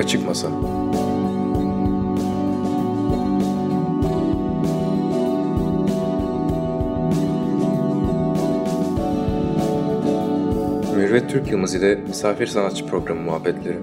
Açık Masa. Mürvet Türk Yılmaz ile Misafir Sanatçı Programı muhabbetleri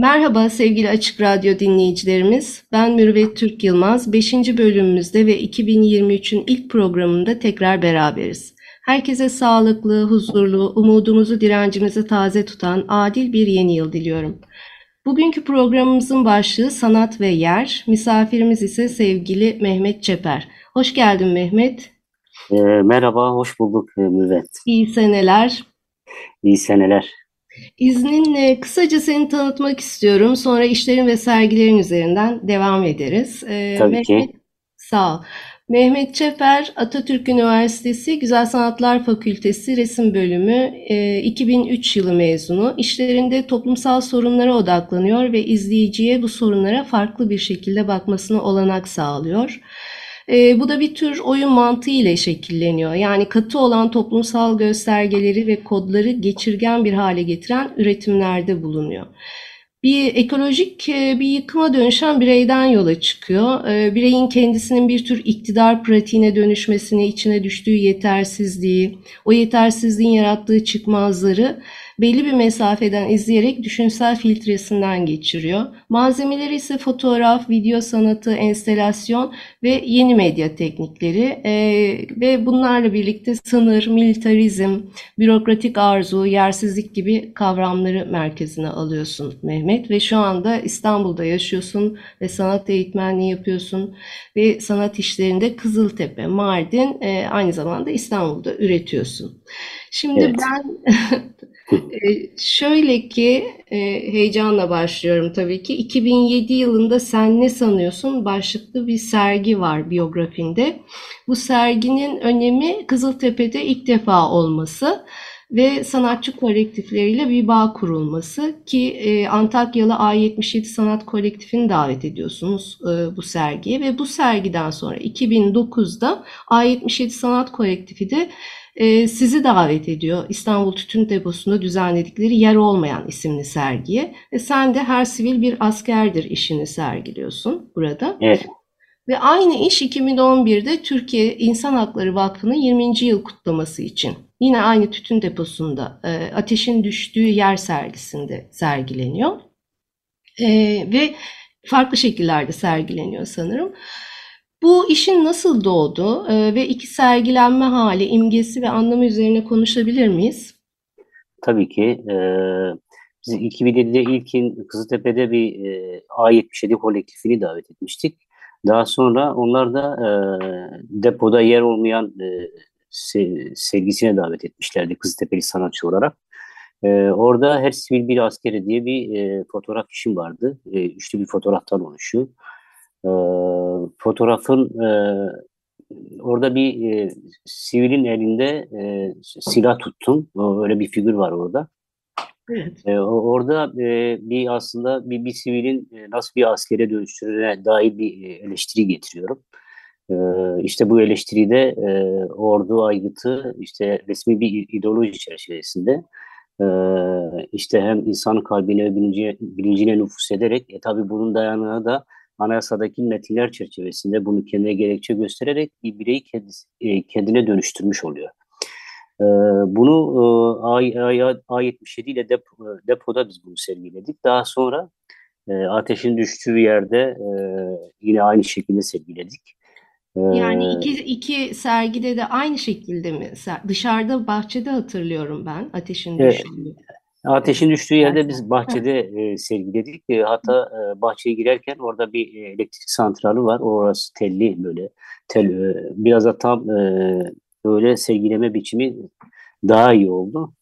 Merhaba sevgili Açık Radyo dinleyicilerimiz. Ben Mürüvvet Türk Yılmaz. 5. bölümümüzde ve 2023'ün ilk programında tekrar beraberiz. Herkese sağlıklı, huzurlu, umudumuzu, direncimizi taze tutan adil bir yeni yıl diliyorum. Bugünkü programımızın başlığı sanat ve yer. Misafirimiz ise sevgili Mehmet Çeper. Hoş geldin Mehmet. E, merhaba, hoş bulduk Mürvet. İyi seneler. İyi seneler. İzninle kısaca seni tanıtmak istiyorum. Sonra işlerin ve sergilerin üzerinden devam ederiz. Ee, Tabii Mehmet, ki. Sağ ol. Mehmet Çeper, Atatürk Üniversitesi Güzel Sanatlar Fakültesi Resim Bölümü 2003 e, yılı mezunu. İşlerinde toplumsal sorunlara odaklanıyor ve izleyiciye bu sorunlara farklı bir şekilde bakmasına olanak sağlıyor. E, bu da bir tür oyun mantığı ile şekilleniyor. Yani katı olan toplumsal göstergeleri ve kodları geçirgen bir hale getiren üretimlerde bulunuyor. Bir ekolojik e, bir yıkıma dönüşen bireyden yola çıkıyor. E, bireyin kendisinin bir tür iktidar pratiğine dönüşmesini, içine düştüğü yetersizliği, o yetersizliğin yarattığı çıkmazları belli bir mesafeden izleyerek düşünsel filtresinden geçiriyor. Malzemeleri ise fotoğraf, video sanatı, enstelasyon ve yeni medya teknikleri e, ve bunlarla birlikte sınır, militarizm, bürokratik arzu, yersizlik gibi kavramları merkezine alıyorsun Mehmet ve şu anda İstanbul'da yaşıyorsun ve sanat eğitmenliği yapıyorsun ve sanat işlerinde Kızıltepe, Mardin e, aynı zamanda İstanbul'da üretiyorsun. Şimdi evet. ben e, şöyle ki e, heyecanla başlıyorum tabii ki. 2007 yılında Sen Ne Sanıyorsun başlıklı bir sergi var biyografinde. Bu serginin önemi Kızıltepe'de ilk defa olması ve sanatçı kolektifleriyle bir bağ kurulması ki e, Antakyalı A77 Sanat Kolektifini davet ediyorsunuz e, bu sergiye ve bu sergiden sonra 2009'da A77 Sanat Kolektifi de e, sizi davet ediyor İstanbul Tütün Deposu'nda düzenledikleri Yer Olmayan isimli sergiye. Ve sen de her sivil bir askerdir işini sergiliyorsun burada. Evet. Ve aynı iş 2011'de Türkiye İnsan Hakları Vakfı'nın 20. yıl kutlaması için yine aynı tütün deposunda e, ateşin düştüğü yer sergisinde sergileniyor. E, ve farklı şekillerde sergileniyor sanırım. Bu işin nasıl doğdu e, ve iki sergilenme hali, imgesi ve anlamı üzerine konuşabilir miyiz? Tabii ki. E, biz 2007'de ilkin Kızıltepe'de bir e, A77 kolektifini davet etmiştik. Daha sonra onlar da e, depoda yer olmayan e, se, sergisine davet etmişlerdi Kızıltepe'li sanatçı olarak. E, orada her sivil bir askeri diye bir fotoğraf işim vardı. E, üçlü bir fotoğraftan oluşuyor. E, fotoğrafın e, orada bir e, sivilin elinde e, silah tuttum. O, öyle bir figür var orada. Evet. E, orada e, bir aslında bir, bir sivilin e, nasıl bir askere dönüştürüne dair bir e, eleştiri getiriyorum. E, işte bu eleştiride e, ordu aygıtı işte resmi bir ideoloji çerçevesinde e, işte hem insanın kalbine bilincine, bilincine nüfus ederek e, tabi bunun dayanağı da anayasadaki metinler çerçevesinde bunu kendine gerekçe göstererek bir bireyi kendisi, e, kendine dönüştürmüş oluyor. E, bunu e, A77 ile dep depoda biz bunu sergiledik. Daha sonra ateşin düştüğü yerde yine aynı şekilde sergiledik. Yani iki, iki sergide de aynı şekilde mi? Dışarıda bahçede hatırlıyorum ben ateşin düştüğü. Ateşin düştüğü yerde biz bahçede e, sergiledik. E, hatta e, bahçeye girerken orada bir e, elektrik santrali var. Orası telli böyle. Tel, e, biraz da tam e, böyle sergileme biçimi daha iyi oldu.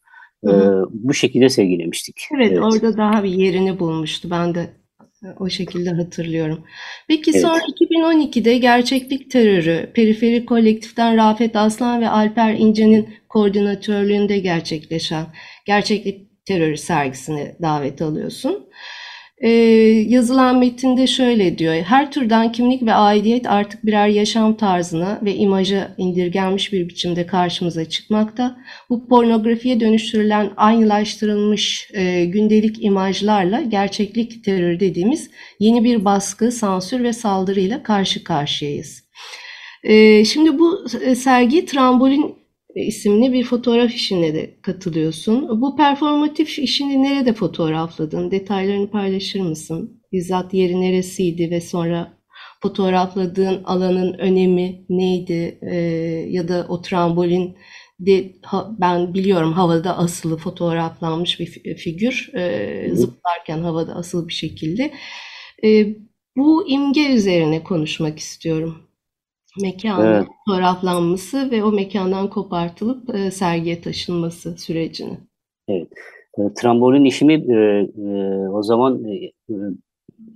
E, bu şekilde sergilemiştik. Evet, evet, orada daha bir yerini bulmuştu. Ben de e, o şekilde hatırlıyorum. Peki evet. sonra 2012'de Gerçeklik Terörü, Periferi Kolektif'ten Rafet Aslan ve Alper İnce'nin koordinatörlüğünde gerçekleşen Gerçeklik terörü sergisine davet alıyorsun. Ee, yazılan metinde şöyle diyor. Her türden kimlik ve aidiyet artık birer yaşam tarzına ve imaja indirgenmiş bir biçimde karşımıza çıkmakta. Bu pornografiye dönüştürülen aynılaştırılmış e, gündelik imajlarla gerçeklik terörü dediğimiz yeni bir baskı, sansür ve saldırıyla karşı karşıyayız. Ee, şimdi bu e, sergi Trambolin isimli bir fotoğraf işine de katılıyorsun. Bu performatif işini nerede fotoğrafladın? Detaylarını paylaşır mısın? Bizzat yeri neresiydi ve sonra fotoğrafladığın alanın önemi neydi? Ee, ya da o trambolin de ben biliyorum havada asılı fotoğraflanmış bir figür e, zıplarken havada asılı bir şekilde. E, bu imge üzerine konuşmak istiyorum mekanın evet. fotoğraflanması ve o mekandan kopartılıp e, sergiye taşınması sürecini. Evet. E, trambolin işimi e, e, o zaman e, e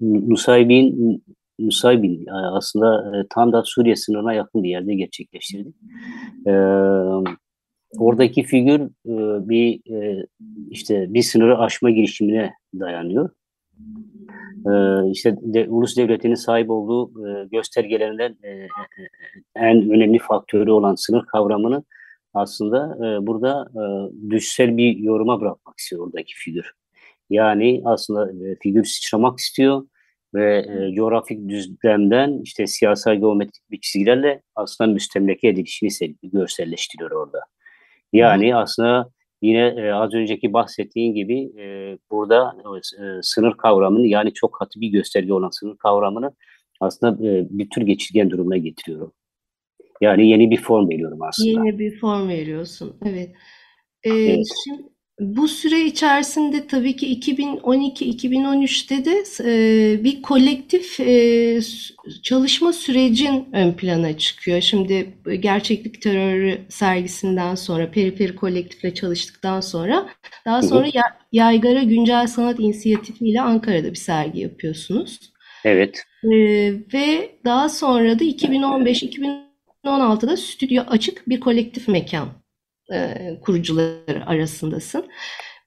Nusaybin Nusaybin e, aslında e, tam da Suriye sınırına yakın bir yerde gerçekleştirdik. E, oradaki figür e, bir e, işte bir sınırı aşma girişimine dayanıyor e, işte de, ulus devletinin sahip olduğu e, göstergelerinden e, e, en önemli faktörü olan sınır kavramını aslında e, burada e, düşsel bir yoruma bırakmak istiyor oradaki figür. Yani aslında e, figür sıçramak istiyor ve e, coğrafik düzlemden işte siyasal geometrik bir çizgilerle aslında müstemleke edilişini görselleştiriyor orada. Yani aslında Yine e, az önceki bahsettiğin gibi e, burada e, sınır kavramını yani çok katı bir gösterge olan sınır kavramını aslında e, bir tür geçirgen durumuna getiriyorum. Yani yeni bir form veriyorum aslında. Yeni bir form veriyorsun. Evet. Ee, evet. Şimdi bu süre içerisinde tabii ki 2012-2013'te de e, bir kolektif e, çalışma sürecin ön plana çıkıyor. Şimdi gerçeklik terörü sergisinden sonra, periferi kolektifle çalıştıktan sonra daha sonra hı. Yaygara Güncel Sanat İnisiyatifi ile Ankara'da bir sergi yapıyorsunuz. Evet. E, ve daha sonra da 2015-2016'da stüdyo açık bir kolektif mekan kurucuları arasındasın.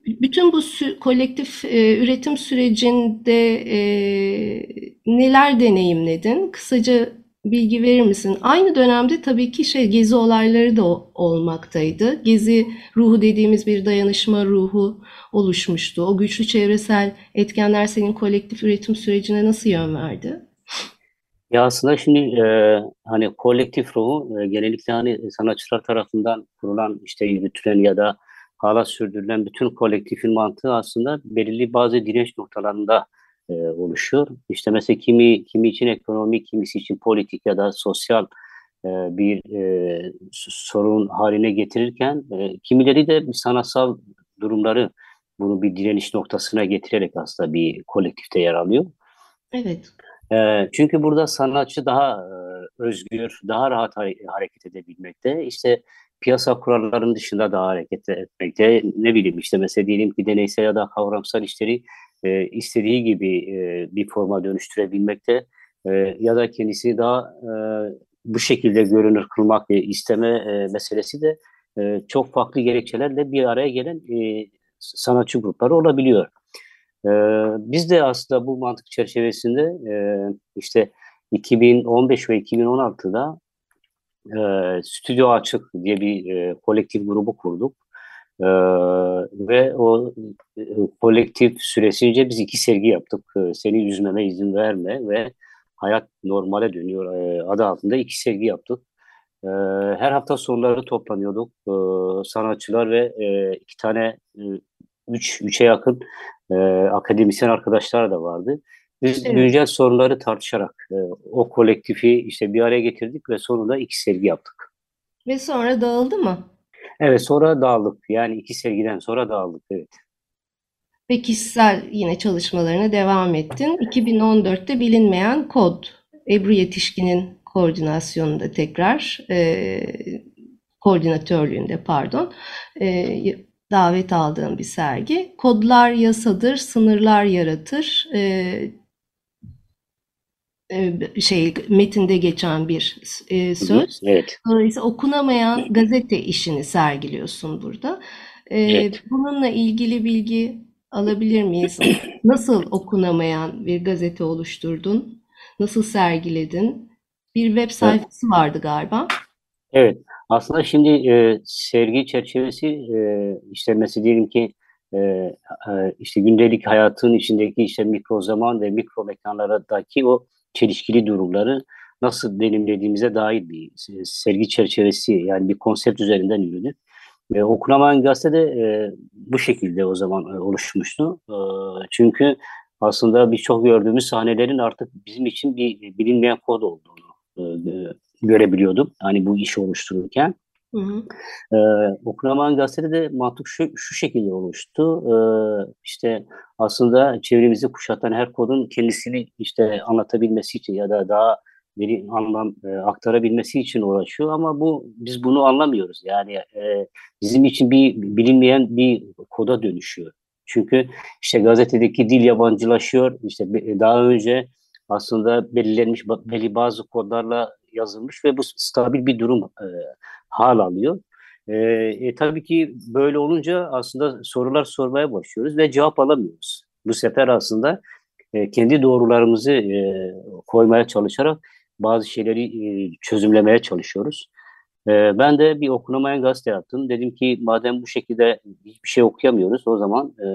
Bütün bu sü- kolektif e, üretim sürecinde e, neler deneyimledin? Kısaca bilgi verir misin? Aynı dönemde tabii ki şey gezi olayları da olmaktaydı. Gezi ruhu dediğimiz bir dayanışma ruhu oluşmuştu. O güçlü çevresel etkenler senin kolektif üretim sürecine nasıl yön verdi? Ya aslında şimdi e, hani kolektif ruhu e, genellikle hani sanatçılar tarafından kurulan işte yürütülen ya da hala sürdürülen bütün kolektifin mantığı aslında belirli bazı direnç noktalarında e, oluşuyor. İşte mesela kimi kimi için ekonomik, kimisi için politik ya da sosyal e, bir e, sorun haline getirirken e, kimileri de sanatsal durumları bunu bir direniş noktasına getirerek aslında bir kolektifte yer alıyor. Evet. Çünkü burada sanatçı daha özgür, daha rahat hareket edebilmekte. İşte piyasa kurallarının dışında daha hareket etmekte. Ne bileyim işte mesela diyelim ki deneysel ya da kavramsal işleri istediği gibi bir forma dönüştürebilmekte ya da kendisini daha bu şekilde görünür kılmak isteme meselesi de çok farklı gerekçelerle bir araya gelen sanatçı grupları olabiliyor. E, biz de aslında bu mantık çerçevesinde e, işte 2015 ve 2016'da e, Stüdyo Açık diye bir e, kolektif grubu kurduk. E, ve o e, kolektif süresince biz iki sergi yaptık. E, Seni yüzmeme izin verme ve Hayat Normale Dönüyor e, adı altında iki sergi yaptık. E, her hafta sonları toplanıyorduk. E, sanatçılar ve e, iki tane, e, üç, üçe yakın e, akademisyen arkadaşlar da vardı. Biz evet. güncel sorunları tartışarak e, o kolektifi işte bir araya getirdik ve sonunda iki sergi yaptık. Ve sonra dağıldı mı? Evet sonra dağıldık. Yani iki sergiden sonra dağıldık evet. Ve kişisel yine çalışmalarına devam ettin. 2014'te bilinmeyen kod. Ebru Yetişkin'in koordinasyonunda tekrar e, koordinatörlüğünde pardon e, davet aldığım bir sergi. Kodlar yasadır, sınırlar yaratır. E, e, şey metinde geçen bir e, söz. Evet. Dolayısıyla okunamayan gazete işini sergiliyorsun burada. Ee, Evet. bununla ilgili bilgi alabilir miyiz? Nasıl okunamayan bir gazete oluşturdun? Nasıl sergiledin? Bir web Evet. sayfası vardı galiba. Evet, aslında şimdi e, sergi çerçevesi e, işlenmesi diyelim ki e, e, işte gündelik hayatın içindeki işte mikro zaman ve mikro mekanlardaki o çelişkili durumları nasıl deneyimlediğimize dair bir se- sergi çerçevesi yani bir konsept üzerinden yürüdük. Ve Okunamayan Gazete de e, bu şekilde o zaman e, oluşmuştu. E, çünkü aslında birçok gördüğümüz sahnelerin artık bizim için bir bilinmeyen kod olduğunu e, e, görebiliyordum. Hani bu işi oluştururken. Hı hı. Ee, Okunaman Gazete'de de mantık şu, şu şekilde oluştu. Ee, işte aslında çevremizi kuşatan her kodun kendisini işte anlatabilmesi için ya da daha bir anlam e, aktarabilmesi için uğraşıyor ama bu biz bunu anlamıyoruz. Yani e, bizim için bir bilinmeyen bir koda dönüşüyor. Çünkü işte gazetedeki dil yabancılaşıyor. İşte daha önce aslında belirlenmiş belli bazı kodlarla yazılmış ve bu stabil bir durum e, hal alıyor. E, e, tabii ki böyle olunca aslında sorular sormaya başlıyoruz ve cevap alamıyoruz. Bu sefer aslında e, kendi doğrularımızı e, koymaya çalışarak bazı şeyleri e, çözümlemeye çalışıyoruz. E, ben de bir okunamayan gazete yaptım. Dedim ki madem bu şekilde hiçbir şey okuyamıyoruz o zaman e,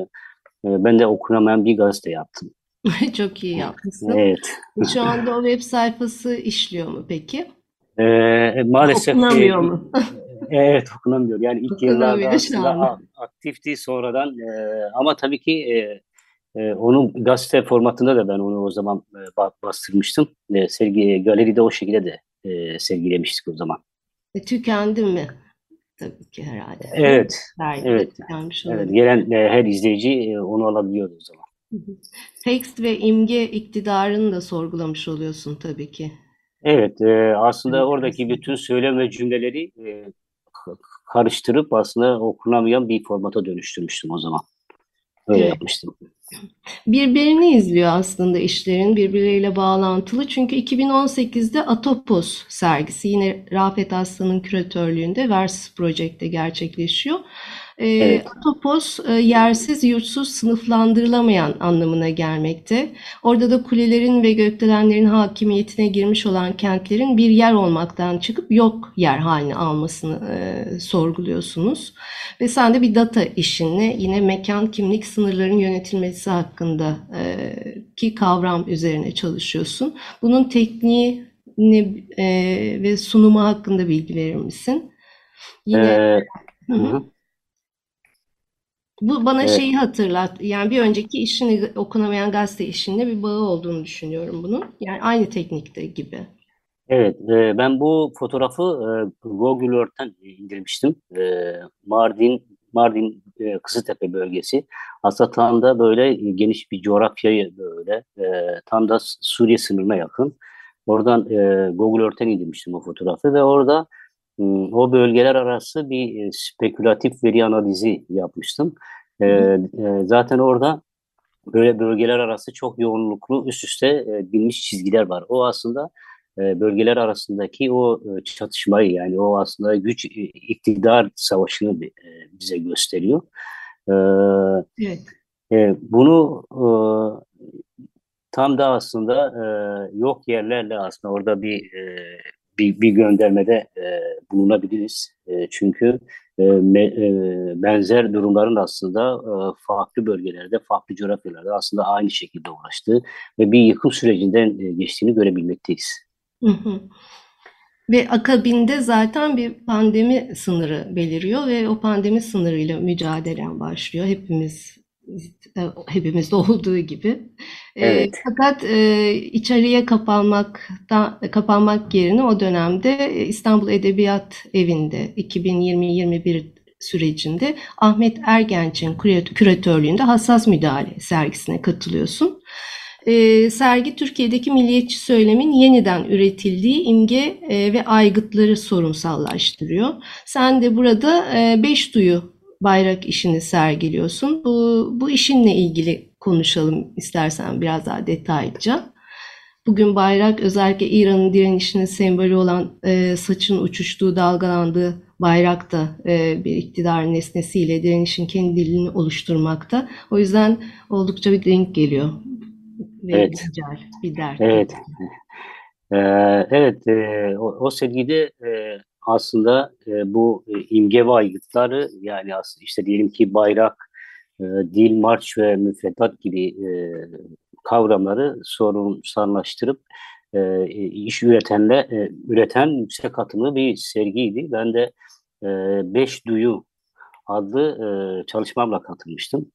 e, ben de okunamayan bir gazete yaptım. Çok iyi yapmışsın. Evet. Şu anda o web sayfası işliyor mu peki? E, maalesef e, Okunamıyor mu? Evet okunamıyor. Yani ilk yıllarda aslında aktifti sonradan e, ama tabii ki e, e, onun gazete formatında da ben onu o zaman e, ba- bastırmıştım. E, sergi galeride o şekilde de e, sergilemiştik o zaman. E, tükendi mi? Tabii ki herhalde. Evet, Belki evet, evet. Gelen e, her izleyici e, onu alabiliyordu o zaman. Tekst ve imge iktidarını da sorgulamış oluyorsun tabii ki. Evet, e, aslında oradaki bütün söylem ve cümleleri e, karıştırıp aslında okunamayan bir formata dönüştürmüştüm o zaman. Öyle Evet. yapmıştım. Birbirini izliyor aslında işlerin birbirleriyle bağlantılı. Çünkü 2018'de Atopos sergisi yine Rafet Aslan'ın küratörlüğünde Vers Project'te gerçekleşiyor. Ee, Evet. Atopos e, yersiz yurtsuz sınıflandırılamayan anlamına gelmekte. Orada da kulelerin ve gökdelenlerin hakimiyetine girmiş olan kentlerin bir yer olmaktan çıkıp yok yer haline almasını e, sorguluyorsunuz. Ve sen de bir data işinle yine mekan kimlik sınırların yönetilmesi hakkında e, ki kavram üzerine çalışıyorsun. Bunun tekniğini e, ve sunumu hakkında bilgi verir misin? Yine E, hı hı. hı. Bu bana Evet. şeyi hatırlat. Yani bir önceki işini okunamayan gazete işinle bir bağı olduğunu düşünüyorum bunun. Yani aynı teknikte gibi. Evet, e, ben bu fotoğrafı e, Google Earth'ten indirmiştim. E, Mardin, Mardin e, Kızıltepe bölgesi. Aslında tam da böyle geniş bir coğrafyayı böyle e, tam da Suriye sınırına yakın. Oradan e, Google Earth'ten indirmiştim o fotoğrafı ve orada o bölgeler arası bir e, spekülatif veri analizi yapmıştım. E, zaten orada böyle bölgeler arası çok yoğunluklu üst üste e, binmiş çizgiler var. O aslında e, bölgeler arasındaki o e, çatışmayı yani o aslında güç e, iktidar savaşını e, bize gösteriyor. E, Evet. e, bunu e, tam da aslında e, yok yerlerle aslında orada bir e, bir, bir göndermede e, bulunabiliriz. E, çünkü e, me- e, benzer durumların aslında e, farklı bölgelerde, farklı coğrafyalarda aslında aynı şekilde ulaştığı ve bir yıkım sürecinden e, geçtiğini görebilmekteyiz. Hı hı. Ve akabinde zaten bir pandemi sınırı beliriyor ve o pandemi sınırıyla mücadelen başlıyor. Hepimiz hepimizde olduğu gibi. E, Evet. fakat e, içeriye kapanmakta kapanmak yerine o dönemde e, İstanbul Edebiyat Evi'nde 2020-21 sürecinde Ahmet Ergenç'in kürat- küratörlüğünde Hassas Müdahale sergisine katılıyorsun. E, sergi Türkiye'deki milliyetçi söylemin yeniden üretildiği imge e, ve aygıtları sorunsallaştırıyor. Sen de burada e, beş duyu bayrak işini sergiliyorsun. Bu, bu işinle ilgili konuşalım istersen biraz daha detaylıca. Bugün bayrak özellikle İran'ın direnişinin sembolü olan e, saçın uçuştuğu, dalgalandığı bayrak da e, bir iktidar nesnesiyle direnişin kendi dilini oluşturmakta. O yüzden oldukça bir denk geliyor ve Evet. güncel bir dert. Evet. Ee, evet, e, o, o sergide e, aslında e, bu e, imge ve aygıtları yani aslında işte diyelim ki bayrak, e, dil, marş ve müfredat gibi e, kavramları sorunsallaştırıp e, iş üretenle e, üreten yüksek atımlı bir sergiydi. Ben de e, Beş Duyu adlı e, çalışmamla katılmıştım.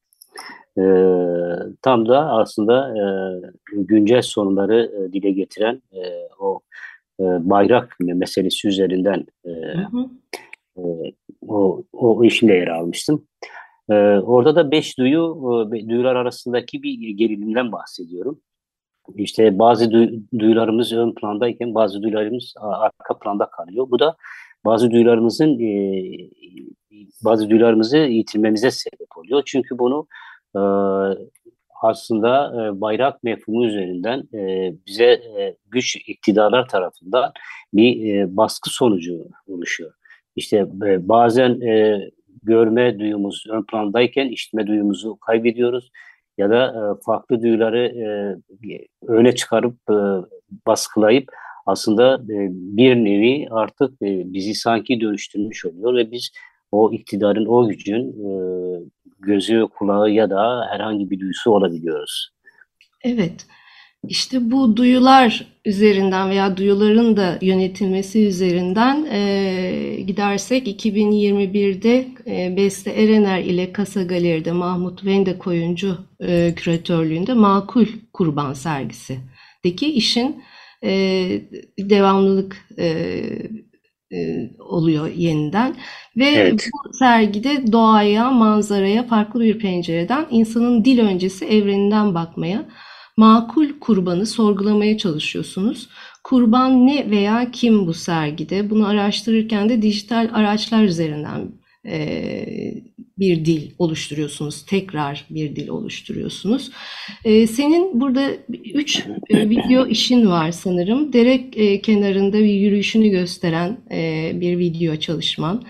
E, tam da aslında e, güncel sorunları e, dile getiren e, o e, bayrak meselesi üzerinden e, Hı hı. e, o, o işinde yer almıştım. E, orada da beş duyu, e, duyular arasındaki bir gerilimden bahsediyorum. İşte bazı duy- duyularımız ön plandayken bazı duyularımız arka planda kalıyor. Bu da bazı duyularımızın e, bazı duyularımızı yitirmemize sebep oluyor. Çünkü bunu e, aslında e, bayrak mefhumu üzerinden e, bize e, güç iktidarlar tarafından bir baskı sonucu oluşuyor. İşte bazen görme duyumuz ön plandayken işitme duyumuzu kaybediyoruz ya da farklı duyuları öne çıkarıp e, baskılayıp aslında bir nevi artık bizi sanki dönüştürmüş oluyor ve biz o iktidarın, o gücün gözü, kulağı ya da herhangi bir duyusu olabiliyoruz. Evet. İşte bu duyular üzerinden veya duyuların da yönetilmesi üzerinden e, gidersek 2021'de e, Beste Erener ile Kasa Galeri'de Mahmut Vende Koyuncu e, küratörlüğünde Makul Kurban sergisideki işin e, devamlılık e, oluyor yeniden ve Evet. bu sergide doğaya, manzaraya farklı bir pencereden insanın dil öncesi evreninden bakmaya makul kurbanı sorgulamaya çalışıyorsunuz. Kurban ne veya kim bu sergide? Bunu araştırırken de dijital araçlar üzerinden bir dil oluşturuyorsunuz. Tekrar bir dil oluşturuyorsunuz. Eee, senin burada üç e, video işin var sanırım. Dere e, kenarında bir yürüyüşünü gösteren e, bir video çalışman.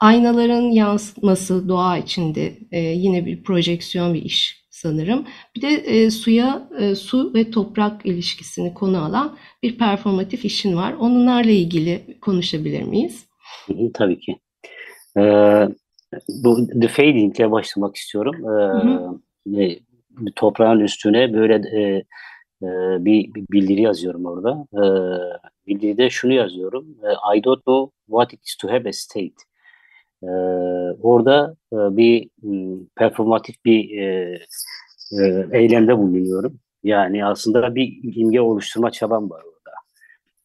Aynaların yansıtması doğa içinde e, yine bir projeksiyon bir iş sanırım. Bir de e, suya, e, su ve toprak ilişkisini konu alan bir performatif işin var. Onlarla ilgili konuşabilir miyiz? Tabii ki. Ee, bu The Fading ile başlamak istiyorum. Ee, Hı e, toprağın üstüne böyle e, e, bir, bir bildiri yazıyorum orada. Ee, bildiride şunu yazıyorum. E, I don't know what it is to have a state. Ee, orada e, bir performatif bir e, e, eylemde bulunuyorum. Yani aslında bir imge oluşturma çabam var orada.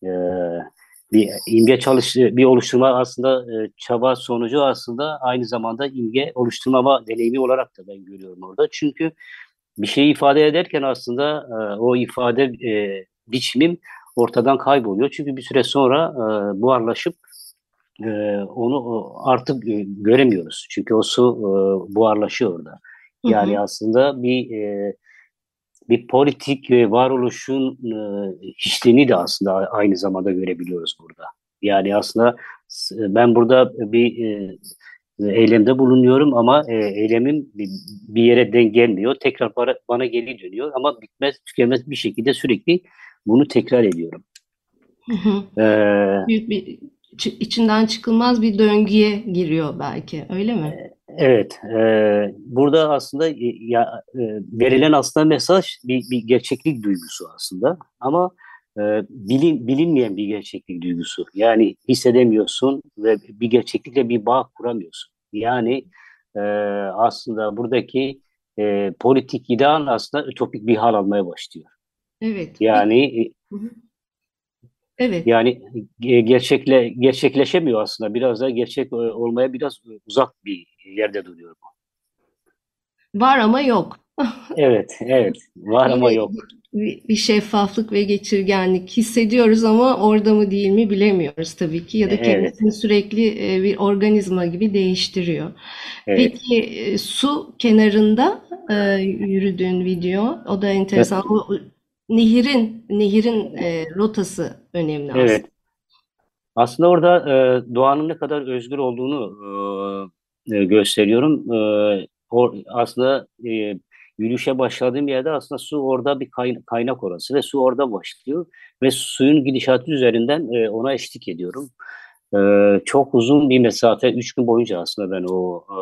Ee, bir imge çalış bir oluşturma aslında e, çaba sonucu aslında aynı zamanda imge oluşturma deneyimi olarak da ben görüyorum orada. Çünkü bir şeyi ifade ederken aslında e, o ifade e, biçimim ortadan kayboluyor. Çünkü bir süre sonra e, buharlaşıp e, onu artık e, göremiyoruz. Çünkü o su e, buharlaşıyor orada. Hı Yani hı. aslında bir e, bir politik ve varoluşun e, hiçliğini de aslında aynı zamanda görebiliyoruz burada. Yani aslında s- ben burada bir e, eylemde bulunuyorum ama e, eylemim bir, bir yere denk gelmiyor. Tekrar bana, bana geri dönüyor ama bitmez tükenmez bir şekilde sürekli bunu tekrar ediyorum. Hı hı. Ee, Büyük bir içinden çıkılmaz bir döngüye giriyor belki, öyle mi? Evet, e, burada aslında e, ya e, verilen aslında mesaj bir, bir gerçeklik duygusu aslında ama e, bilin, bilinmeyen bir gerçeklik duygusu. Yani hissedemiyorsun ve bir gerçeklikle bir bağ kuramıyorsun. Yani e, aslında buradaki e, politik ideal aslında ütopik bir hal almaya başlıyor. Evet. Yani e, Hı hı. Evet. yani e, gerçekle gerçekleşemiyor aslında. Biraz da gerçek e, olmaya biraz uzak bir yerde duruyor. Var ama yok. Evet, evet. Var ama yok. bir, şeffaflık ve geçirgenlik hissediyoruz ama orada mı değil mi bilemiyoruz tabii ki. Ya da Evet, kendisini sürekli e, bir organizma gibi değiştiriyor. evet. Peki e, su kenarında e, yürüdüğün video, o da enteresan. O nehirin nehirin e, rotası önemli aslında. Evet, Aslında orada e, doğanın ne kadar özgür olduğunu e, e, gösteriyorum. E, or, aslında e, yürüyüşe başladığım yerde aslında su orada bir kaynak, orası ve su orada başlıyor ve suyun gidişatı üzerinden e, ona eşlik ediyorum. E, çok uzun bir mesafe, üç gün boyunca aslında ben o e,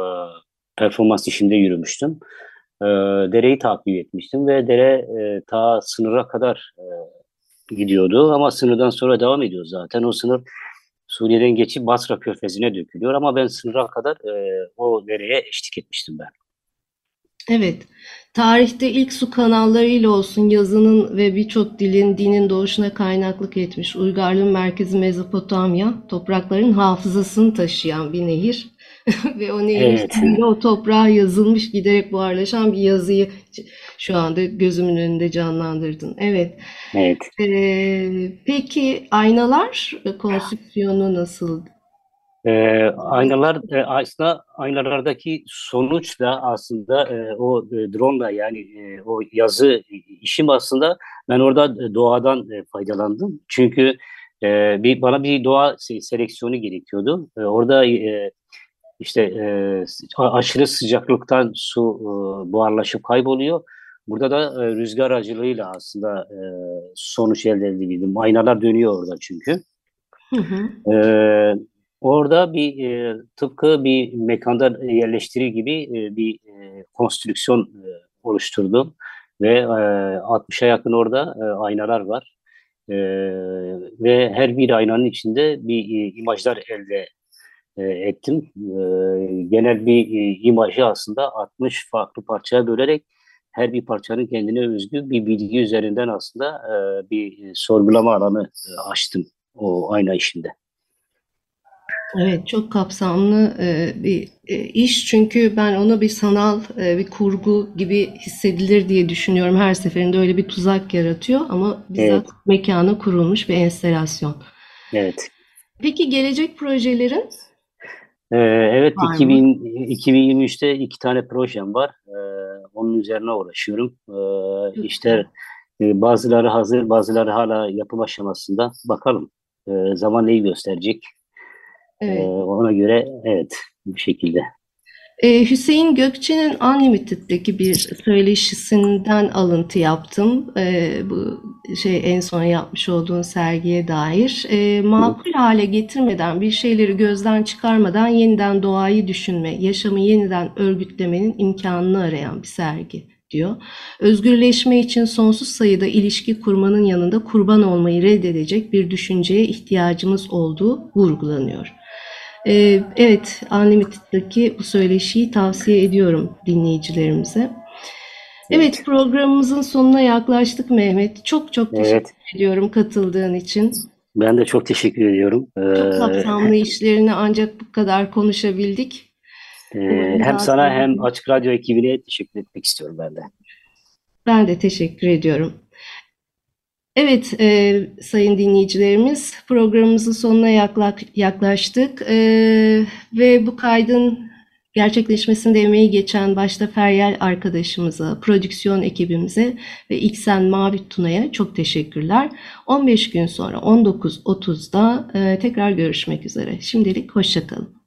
performans işinde yürümüştüm. E, dereyi takip etmiştim ve dere e, ta sınıra kadar e, gidiyordu ama sınırdan sonra devam ediyor zaten. O sınır Suriye'den geçip Basra Körfezi'ne dökülüyor ama ben sınıra kadar e, o dereye eşlik etmiştim ben. Evet, tarihte ilk su kanallarıyla olsun yazının ve birçok dilin, dinin doğuşuna kaynaklık etmiş. Uygarlığın merkezi Mezopotamya, toprakların hafızasını taşıyan bir nehir. Ve o nehirin Evet, üstünde o toprağa yazılmış, giderek buharlaşan bir yazıyı şu anda gözümün önünde canlandırdın. Evet. evet. Ee, peki aynalar konstrüksiyonu nasıl? E, aynalar e, aslında aynalardaki sonuç da aslında e, o e, drone'la yani e, o yazı işim aslında ben orada doğadan e, faydalandım. Çünkü e, bir bana bir doğa se- seleksiyonu gerekiyordu. E, orada e, işte e, aşırı sıcaklıktan su e, buharlaşıp kayboluyor. Burada da e, rüzgar aracılığıyla aslında e, sonuç elde edebildim. Aynalar dönüyor orada çünkü. Hı hı. E, orada bir e, tıpkı bir mekanda yerleştirir gibi e, bir e, konstrüksiyon e, oluşturdum. Ve e, 60'a yakın orada e, aynalar var. E, ve her bir aynanın içinde bir e, imajlar elde e, ettim. E, genel bir e, imajı aslında 60 farklı parçaya bölerek her bir parçanın kendine özgü bir bilgi üzerinden aslında e, bir sorgulama alanı e, açtım o ayna işinde. Evet, çok kapsamlı e, bir e, iş çünkü ben onu bir sanal e, bir kurgu gibi hissedilir diye düşünüyorum. Her seferinde öyle bir tuzak yaratıyor ama Evet, bizzat mekana kurulmuş bir enstelasyon. evet. Peki gelecek projelerin Ee, evet, var mı? 2000, 2023'te iki tane projem var. Ee, onun üzerine uğraşıyorum. Ee, işte e, bazıları hazır, bazıları hala yapım aşamasında. Bakalım. Ee, zaman neyi gösterecek? Ee, Evet. ona göre evet bu şekilde. Ee, Hüseyin Gökçe'nin Unlimited'deki bir söyleşisinden alıntı yaptım. Ee, bu şey en son yapmış olduğun sergiye dair. Ee, makul hale getirmeden, bir şeyleri gözden çıkarmadan yeniden doğayı düşünme, yaşamı yeniden örgütlemenin imkanını arayan bir sergi diyor. Özgürleşme için sonsuz sayıda ilişki kurmanın yanında kurban olmayı reddedecek bir düşünceye ihtiyacımız olduğu vurgulanıyor. Ee, evet, Unlimited'daki bu söyleşiyi tavsiye ediyorum dinleyicilerimize. Evet, programımızın sonuna yaklaştık Mehmet. Çok çok teşekkür evet. ediyorum katıldığın için. Ben de çok teşekkür ediyorum. Çok Ee, kapsamlı işlerini ancak bu kadar konuşabildik. e, Umarım hem sana hem Açık Radyo ekibine teşekkür etmek istiyorum ben de. ben de teşekkür ediyorum. Evet, e, sayın dinleyicilerimiz, programımızın sonuna yakla- yaklaştık E, ve bu kaydın gerçekleşmesinde emeği geçen başta Feryal arkadaşımıza, prodüksiyon ekibimize ve İksen Mavi Tuna'ya çok teşekkürler. 15 gün sonra 19.30'da e, tekrar görüşmek üzere. Şimdilik hoşça kalın.